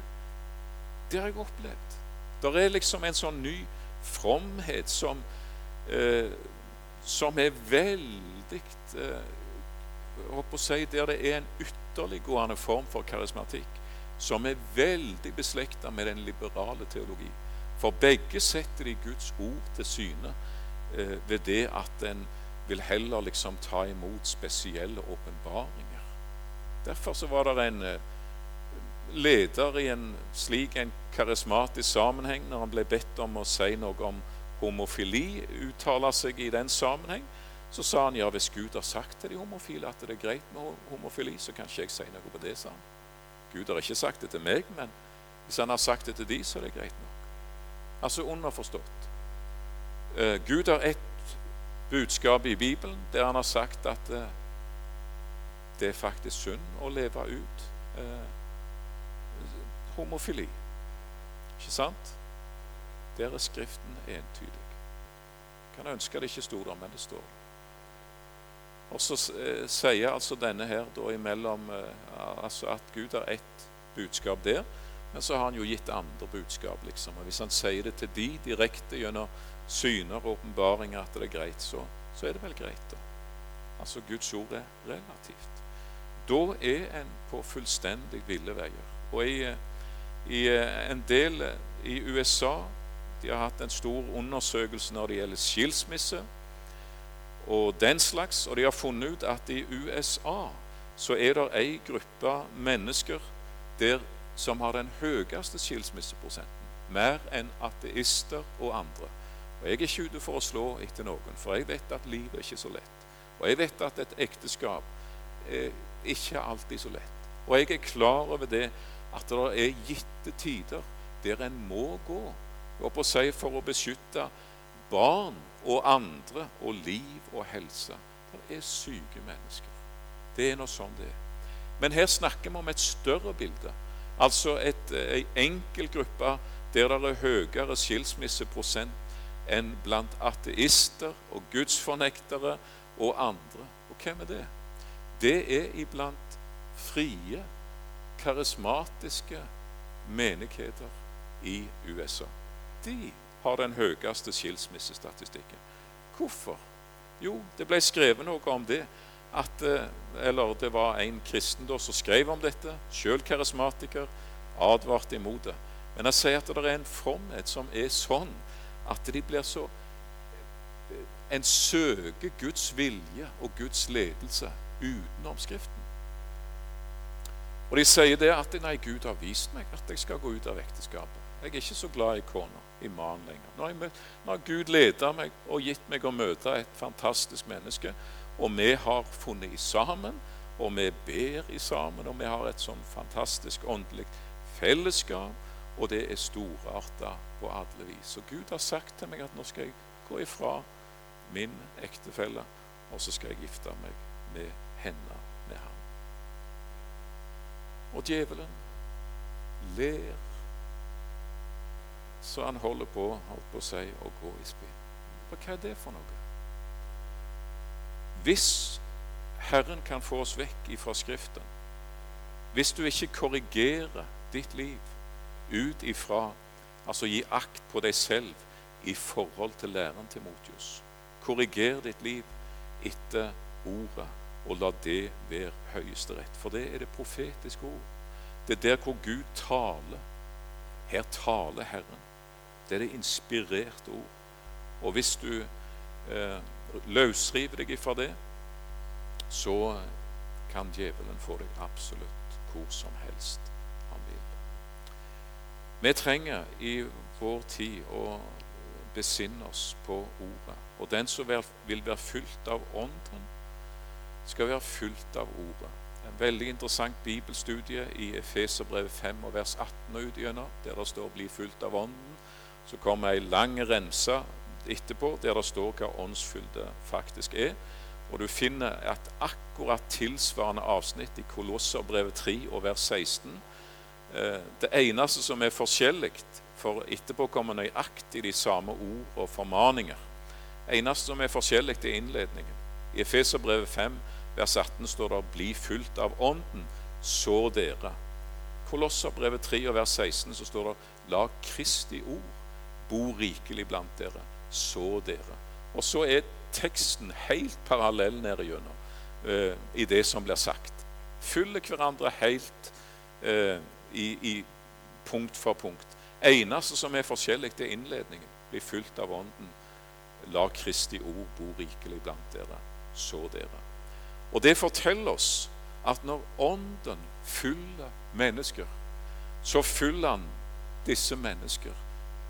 det har jeg opplevd. Det er liksom en sånn ny fromhet som, eh, som er veldig eh, å si, Der det er en ytterliggående form for karismatikk som er veldig beslekta med den liberale teologi. For begge setter de Guds ord til syne eh, ved det at en vil heller liksom ta imot spesielle åpenbaringer. Derfor så var det en eh, leder i en slik en karismatisk sammenheng, når han ble bedt om å si noe om homofili, uttale seg i den sammenheng, så sa han ja, hvis Gud har sagt til de homofile at det er greit med homofili, så kan ikke jeg si noe på det, sa han. Gud har ikke sagt det til meg, men hvis han har sagt det til de, så er det greit nok. Altså underforstått. Uh, Gud har ett budskap i Bibelen der han har sagt at uh, det er faktisk synd å leve ut eh, homofili. Ikke sant? Der er Skriften entydig. Kan ønske det ikke sto der, men det står. Og så eh, sier altså denne her da imellom eh, altså at Gud har ett budskap der, men så har han jo gitt andre budskap. liksom. Og Hvis han sier det til de direkte gjennom syner og åpenbaringer at det er greit, så, så, er det vel greit. da. Altså Guds ord er relativt. Da er en på fullstendig ville veier. Og i, i eh, en del i USA de har hatt en stor undersøkelse når det gjelder skilsmisse og den slags. Og de har funnet ut at i USA så er det ei gruppe mennesker der som har den høyeste skilsmisseprosenten. Mer enn ateister og andre. Og Jeg er ikke ute for å slå etter noen, for jeg vet at livet er ikke så lett. Og jeg vet at et ekteskap er ikke alltid så lett. Og jeg er klar over det at det er gitte tider der en må gå og på seg for å beskytte barn og andre og liv og helse. Det er syke mennesker. Det er nå sånn det er. Men her snakker vi om et større bilde. Altså en enkel gruppe der det er høyere skilsmisseprosent enn blant ateister og gudsfornektere og andre. Og hvem er det? Det er iblant frie, karismatiske menigheter i USA. De har den høyeste skilsmissestatistikken. Hvorfor? Jo, det ble skrevet noe om det. At, eh, eller det var en kristen da som skrev om dette, sjøl karismatiker, advarte imot det. Men jeg sier at det er en fromhet som er sånn at de blir så En søker Guds vilje og Guds ledelse utenom Skriften. Og de sier det at nei, Gud har vist meg at jeg skal gå ut av ekteskapet. Jeg er ikke så glad i kona, i mannen lenger. Nå har, Gud ledet meg og gitt meg å møte et fantastisk menneske. Og vi har funnet i sammen, og vi ber i sammen, og vi har et sånn fantastisk åndelig fellesskap. Og det er storarta på alle vis. Og Gud har sagt til meg at nå skal jeg gå ifra min ektefelle, og så skal jeg gifte meg med henne, med ham. Og djevelen ler så han holder på, holdt på å si, å gå i spinn. Hva er det for noe? Hvis Herren kan få oss vekk ifra Skriften, hvis du ikke korrigerer ditt liv ut ifra Altså gi akt på deg selv i forhold til læren til Motius. Korriger ditt liv etter ordet, og la det være høyesterett. For det er det profetiske ord. Det er der hvor Gud taler. Her taler Herren. Det er det inspirerte ord. Og hvis du eh, løsriver deg ifra det, så kan djevelen få deg absolutt hvor som helst han vil. Vi trenger i vår tid å besinne oss på ordet. Og den som vil være fylt av Ånden, skal være fylt av ordet. En veldig interessant bibelstudie i Efeserbrevet 5 og vers 18 og utgjennom, der det står 'bli fylt av Ånden'. Så kommer ei lang remse etterpå der det står hva åndsfylde faktisk er. Og du finner et akkurat tilsvarende avsnitt i Kolosserbrevet 3 og vers 16. Eh, det eneste som er forskjellig, for etterpå kommer nøyaktig de samme ord og formaninger. Eneste som er forskjellig, er innledningen. I Efeserbrevet 5 vers 18 står det 'bli fylt av Ånden, så dere'. Kolosserbrevet 3 og vers 16 så står det 'la Kristi ord bo rikelig blant dere, så dere. Og så er teksten helt parallell nedigjennom uh, i det som blir sagt. Fyller hverandre helt uh, i, i, punkt for punkt. Eneste som er forskjellig, det er innledningen. Bli fylt av Ånden. La Kristi ord bo rikelig blant dere, så dere. Og det forteller oss at når Ånden fyller mennesker, så fyller han disse mennesker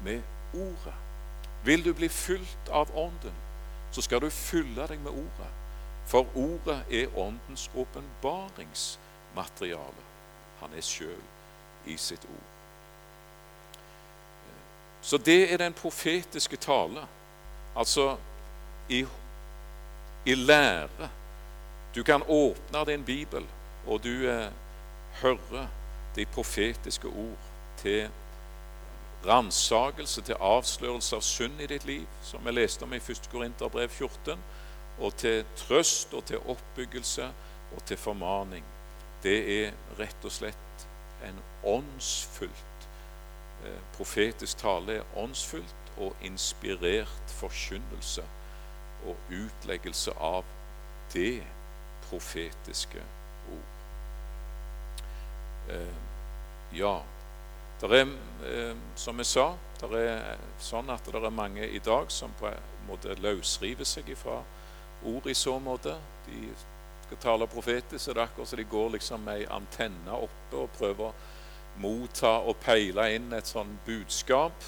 med Ordet. Vil du bli fylt av Ånden, så skal du fylle deg med Ordet. For Ordet er Åndens åpenbaringsmateriale. Han er sjøl i sitt ord. Så det er den profetiske tale. Altså i, i lære. Du kan åpne din bibel, og du eh, hører de profetiske ord til ransakelse, til avslørelse av synd i ditt liv, som vi leste om i 1. Korinterbrev 14, og til trøst og til oppbyggelse og til formaning. Det er rett og slett en åndsfullt eh, profetisk tale er åndsfullt og inspirert forkynnelse og utleggelse av det profetiske ord. Eh, ja, det er, eh, som jeg sa, det er sånn at det er mange i dag som på en måte løsriver seg fra ord i så måte. De skal tale profetisk, så det er akkurat som de går liksom med ei antenne oppe og prøver å motta og peile inn et sånn budskap.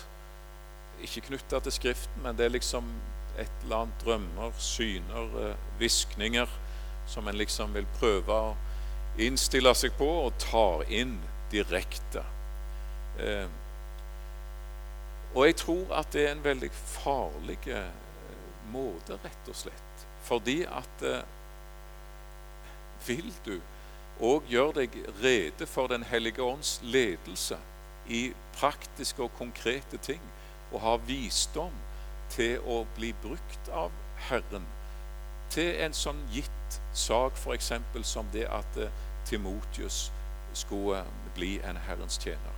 Ikke knytta til Skriften, men det er liksom et eller annet drømmer, syner, hviskninger eh, som en liksom vil prøve å innstille seg på og tar inn direkte. Eh, og jeg tror at det er en veldig farlig eh, måte, rett og slett. Fordi at eh, Vil du òg gjøre deg rede for Den hellige ånds ledelse i praktiske og konkrete ting, og ha visdom til å bli brukt av Herren til en sånn gitt sak, f.eks. som det at Timotius skulle bli en Herrens tjener.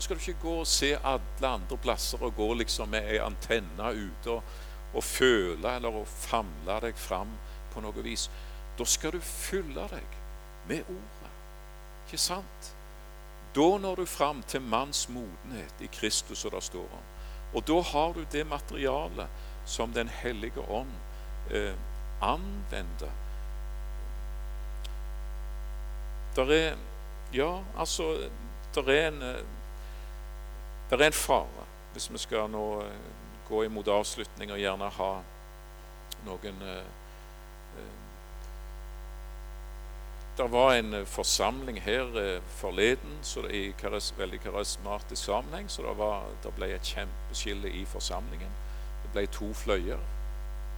Nå skal du ikke gå og se alle andre plasser og gå liksom med ei antenne ute og, og føle eller å famle deg fram på noe vis. Da skal du fylle deg med Ordet. Ikke sant? Da når du fram til manns modenhet i Kristus, og det står om. Og da har du det materialet som Den hellige ånd eh, anvender. Der er Ja, altså Der er en eh, det er en fare hvis vi skal nå eh, gå imot avslutning og gjerne ha noen eh, eh, Det var en forsamling her forleden så i veldig karismatisk sammenheng, så det, var, det ble et kjempeskille i forsamlingen. Det ble to fløyer,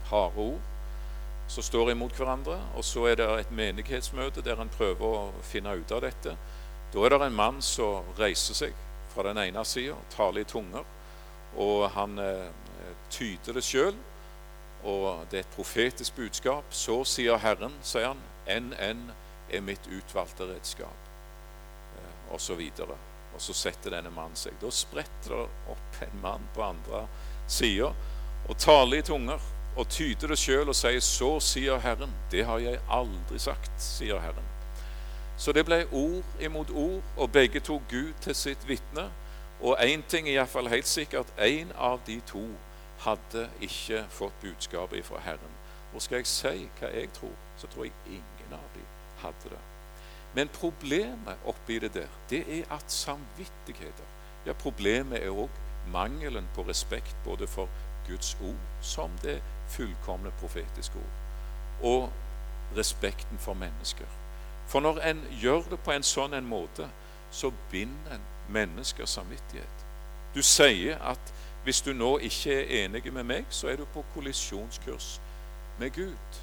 harde ord, som står imot hverandre. Og så er det et menighetsmøte der en prøver å finne ut av dette. Da er det en mann som reiser seg fra den ene sida, taler i tunger, og han eh, tyder det sjøl. Og det er et profetisk budskap. Så sier Herren, sier han, enn enn er mitt utvalgte redskap. Eh, og så videre. Og så setter denne mannen seg. Da spretter det opp en mann på andre sida og taler i tunger og tyder det sjøl og sier 'Så sier Herren'. Det har jeg aldri sagt, sier Herren. Så det ble ord imot ord, og begge tok Gud til sitt vitne. Og én ting er iallfall helt sikkert én av de to hadde ikke fått budskapet fra Herren. Og skal jeg si hva jeg tror, så tror jeg ingen av dem hadde det. Men problemet oppi det der, det er at samvittigheter Ja, problemet er òg mangelen på respekt både for Guds ord som det fullkomne profetiske ord, og respekten for mennesker. For når en gjør det på en sånn en måte, så binder en menneskers samvittighet. Du sier at hvis du nå ikke er enig med meg, så er du på kollisjonskurs med Gud.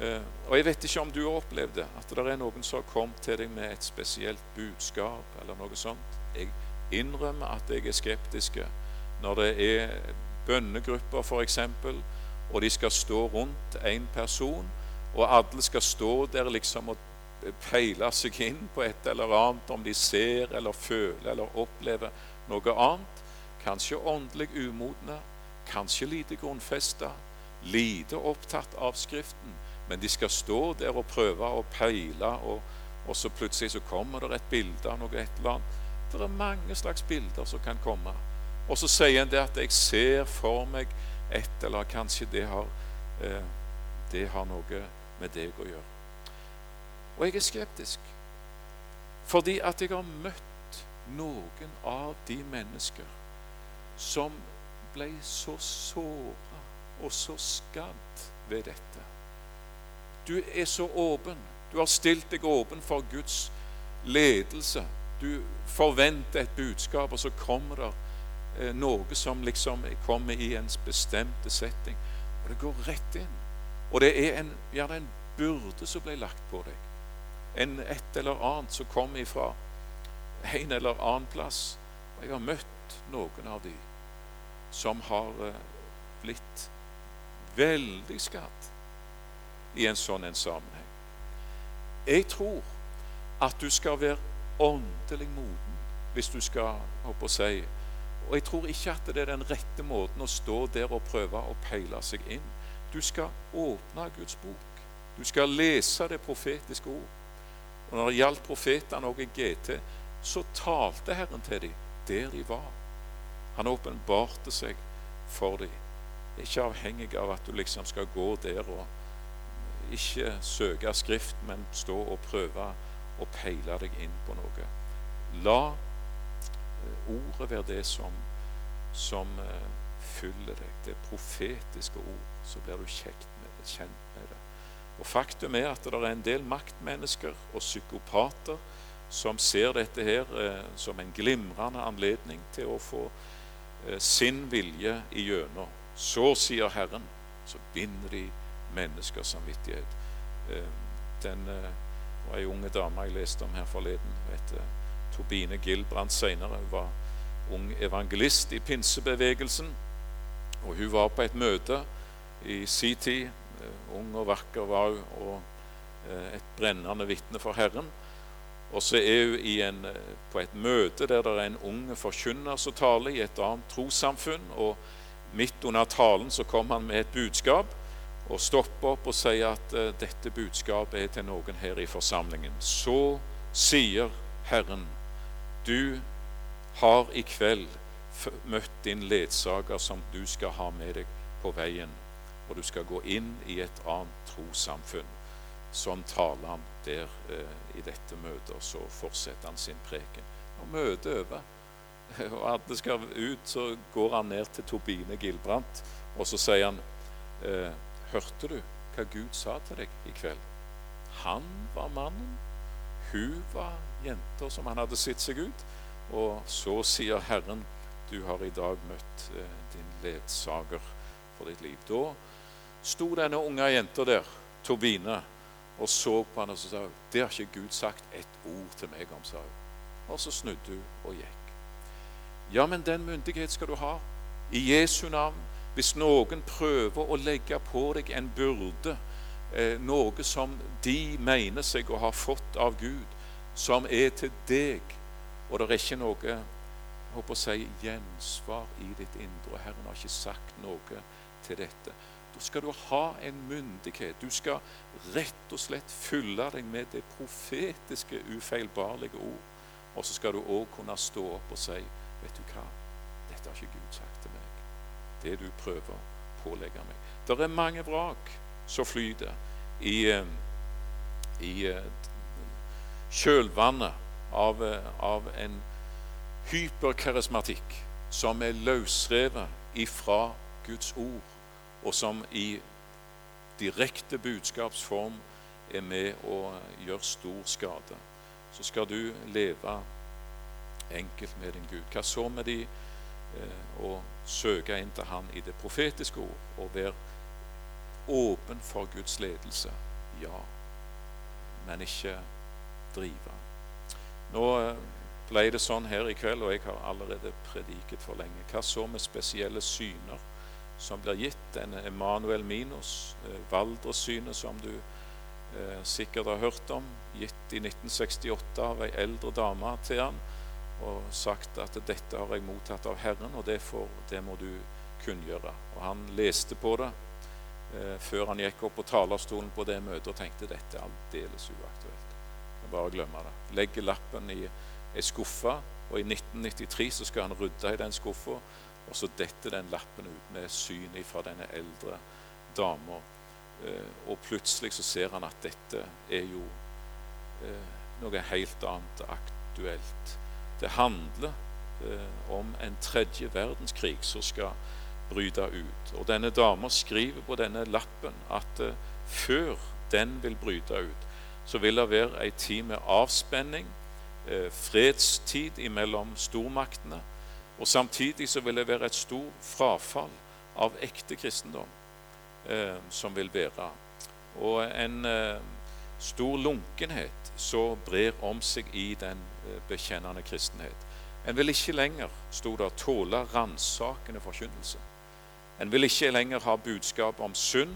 Eh, og Jeg vet ikke om du har opplevd det, at det er noen som har kommet til deg med et spesielt budskap eller noe sånt. Jeg innrømmer at jeg er skeptisk når det er bønnegrupper f.eks., og de skal stå rundt en person og alle skal stå der liksom og peile seg inn på et eller annet, om de ser eller føler eller opplever noe annet. kanskje åndelig umodne, kanskje lite grunnfesta, lite opptatt av Skriften, men de skal stå der og prøve å peile, og, og så plutselig så kommer det et bilde av noe et eller annet. Det er mange slags bilder som kan komme. Og så sier en det at 'jeg ser for meg et', eller kanskje det har, eh, det har noe med deg å gjøre. Og jeg er skeptisk. Fordi at jeg har møtt noen av de mennesker som ble så såra og så skadd ved dette. Du er så åpen. Du har stilt deg åpen for Guds ledelse. Du forventer et budskap, og så kommer det eh, noe som liksom kommer i en bestemte setting. Og det går rett inn. Og det er en, gjerne en byrde som ble lagt på deg. En et eller annet som kom ifra en eller annen plass. Og jeg har møtt noen av de som har eh, blitt veldig skadd i en sånn en sammenheng. Jeg tror at du skal være åndelig moden hvis du skal håper å si Og jeg tror ikke at det er den rette måten å stå der og prøve å peile seg inn. Du skal åpne Guds bok. Du skal lese det profetiske ord. Og når det gjaldt profetene og GT, så talte Herren til dem der de var. Han åpenbarte seg for dem. Ikke avhengig av at du liksom skal gå der og ikke søke Skrift, men stå og prøve å peile deg inn på noe. La eh, ordet være det som, som fyller deg. Det er profetiske ord. Så blir du kjent med det. Og Faktum er at det er en del maktmennesker og psykopater som ser dette her eh, som en glimrende anledning til å få eh, sin vilje igjennom. Så sier Herren, så binder de menneskers samvittighet. Eh, den eh, var ei unge dame jeg leste om her forleden. Vet, Tobine Gilbrand senere. Hun var ung evangelist i pinsebevegelsen. Og hun var på et møte i sin tid. Eh, ung og vakker var hun, og et brennende vitne for Herren. Og så er hun en, på et møte der det er en ung forkynner som taler i et annet trossamfunn. og Midt under talen så kom han med et budskap og stopper opp og sier at dette budskapet er til noen her i forsamlingen. Så sier Herren, du har i kveld møtt din ledsager som du skal ha med deg på veien, og du skal gå inn i et annet trossamfunn. Sånn taler han der eh, i dette møtet, og så fortsetter han sin preken. Og møtet er over, og alle skal ut, så går han ned til Tobine Gilbrandt, og så sier han eh, Hørte du hva Gud sa til deg i kveld? Han var mannen, hun var jenta som han hadde sett seg ut. Og så sier Herren, du har i dag møtt eh, din ledsager for ditt liv. Da sto denne unge jenta der, Tobine, og så på han og så sa det har ikke Gud sagt et ord til meg om, sa hun. Og så snudde hun og gikk. Ja, men den myndighet skal du ha. I Jesu navn hvis noen prøver å legge på deg en byrde, eh, noe som de mener seg å ha fått av Gud, som er til deg, og det er ikke noe håper å si, gjensvar i ditt indre, Herren har ikke sagt noe til dette, da skal du ha en myndighet. Du skal rett og slett fylle deg med det profetiske, ufeilbarlige ord. Og så skal du òg kunne stå opp og si, vet du hva, dette har ikke Gud sagt til meg det du prøver å pålegge meg. Det er mange vrak som flyter i, eh, i eh, kjølvannet av, eh, av en hyperkarismatikk som er løsrevet ifra Guds ord, og som i direkte budskapsform er med å gjøre stor skade. Så skal du leve enkelt med din Gud. Hva så med de å eh, søke inn til Han i det profetiske ord og være åpen for Guds ledelse. Ja, men ikke drive. Nå eh, ble det sånn her i kveld, og jeg har allerede prediket for lenge. Hva så med spesielle syner som blir gitt? Denne Emanuel Minos, Valdres-synet, som du eh, sikkert har hørt om, gitt i 1968 av ei eldre dame til han og sagt at 'dette har jeg mottatt av Herren, og det, får, det må du kunngjøre'. Og han leste på det eh, før han gikk opp på talerstolen på det møtet og tenkte 'dette er aldeles uaktuelt'. Bare glemme det. Legger lappen i ei skuffa, og i 1993 så skal han rydde i den skuffa, og så detter den lappen ut med syn fra denne eldre dama. Eh, og plutselig så ser han at dette er jo eh, noe helt annet aktuelt. Det handler eh, om en tredje verdenskrig som skal bryte ut. Og denne dama skriver på denne lappen at før den vil bryte ut, så vil det være ei tid med avspenning, fredstid mellom stormaktene. Og samtidig så vil det være et stort frafall av ekte kristendom eh, som vil være. Og en eh, stor lunkenhet så brer om seg i den eh, bekjennende kristenhet. En vil ikke lenger, sto det, tåle ransakende forkynnelse. En vil ikke lenger ha budskap om synd,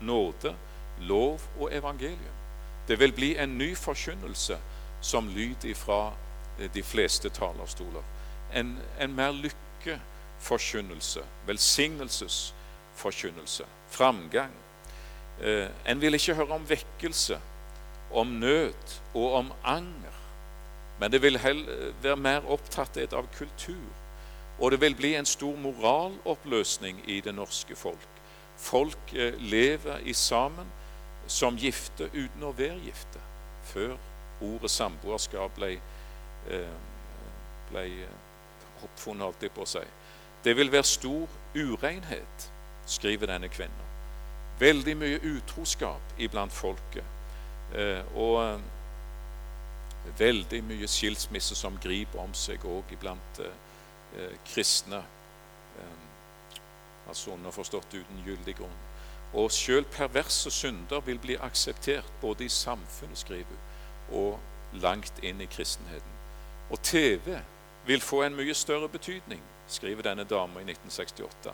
nåde, lov og evangelium. Det vil bli en ny forkynnelse som lyd fra eh, de fleste talerstoler. En, en mer lykkeforkynnelse, velsignelsesforkynnelse framgang. Eh, en vil ikke høre om vekkelse, om nød og om anger. Men det vil være mer opptatt av kultur. Og det vil bli en stor moraloppløsning i det norske folk. Folk eh, lever i sammen som gifte uten å være gifte, før ordet samboerskap ble, eh, ble oppfunnet, holdt jeg på å si. Det vil være stor urenhet skriver denne kvinnen. Veldig mye utroskap iblant folket. Eh, og eh, veldig mye skilsmisse som griper om seg òg iblant kristne. Altså underforstått uten gyldig grunn. Og sjøl perverse synder vil bli akseptert både i samfunnet, skriver og langt inn i kristenheten. Og TV vil få en mye større betydning, skriver denne dama i 1968.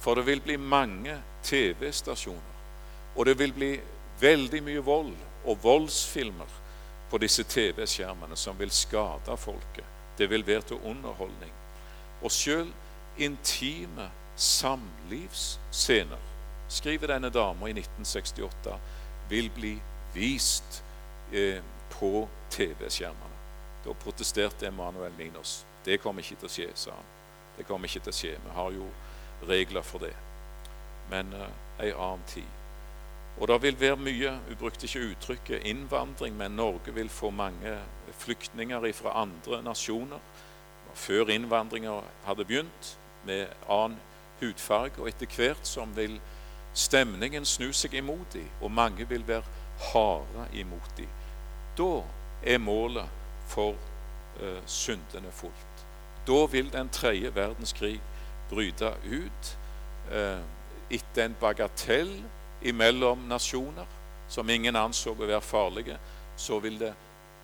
For det vil bli mange TV-stasjoner, og det vil bli veldig mye vold og voldsfilmer på disse TV-skjermene som vil skade folket. Det vil være til underholdning. Og sjøl intime samlivsscener, skriver denne dama i 1968, vil bli vist eh, på TV-skjermene. Da protesterte Emanuel Minos. Det kommer ikke til å skje, sa han. Det kommer ikke til å skje. Vi har jo regler for det. Men uh, ei annen tid. Og det vil være mye Hun brukte ikke uttrykket innvandring, men Norge vil få mange flyktninger fra andre nasjoner. Før innvandringa hadde begynt, med annen hudfarge, og etter hvert som vil stemningen snu seg imot dem, og mange vil være harde imot dem. Da er målet for eh, syndene fullt. Da vil den tredje verdenskrig bryte ut eh, etter en bagatell imellom nasjoner som ingen anså å være farlige, så vil det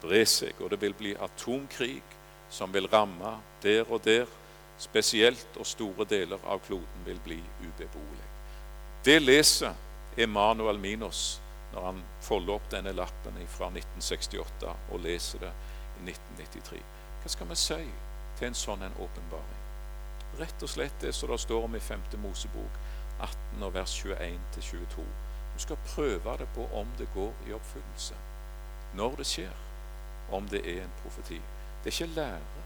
bre seg, og det vil bli atomkrig som vil ramme der og der spesielt, og store deler av kloden vil bli ubeboelig. Det leser Emanuel Minos når han folder opp denne lappen fra 1968 og leser det i 1993. Hva skal vi si til en sånn en åpenbaring? rett og slett det som det står om i 5. Mosebok 18 og vers 21-22. Du skal prøve det på om det går i oppfyllelse. Når det skjer. Om det er en profeti. Det er ikke lære,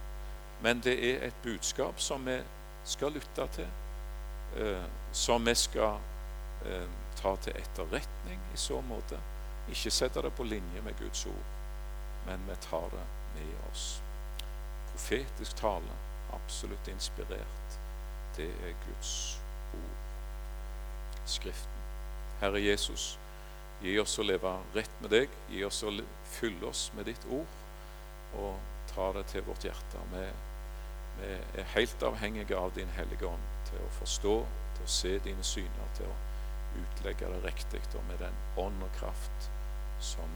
men det er et budskap som vi skal lytte til. Eh, som vi skal eh, ta til etterretning i så måte. Ikke sette det på linje med Guds ord, men vi tar det med oss. Profetisk tale absolutt inspirert. Det er Guds ord, Skriften. Herre Jesus, gi oss å leve rett med deg. Gi oss å fylle oss med ditt ord, og ta det til vårt hjerte. Vi, vi er helt avhengige av Din Hellige Ånd til å forstå, til å se dine syner, til å utlegge det riktig og med den ånd og kraft som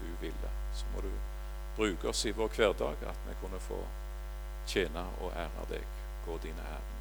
du ville. Så må du bruke oss i vår hverdag, at vi kunne få tjene og ære deg. Gå dine ære.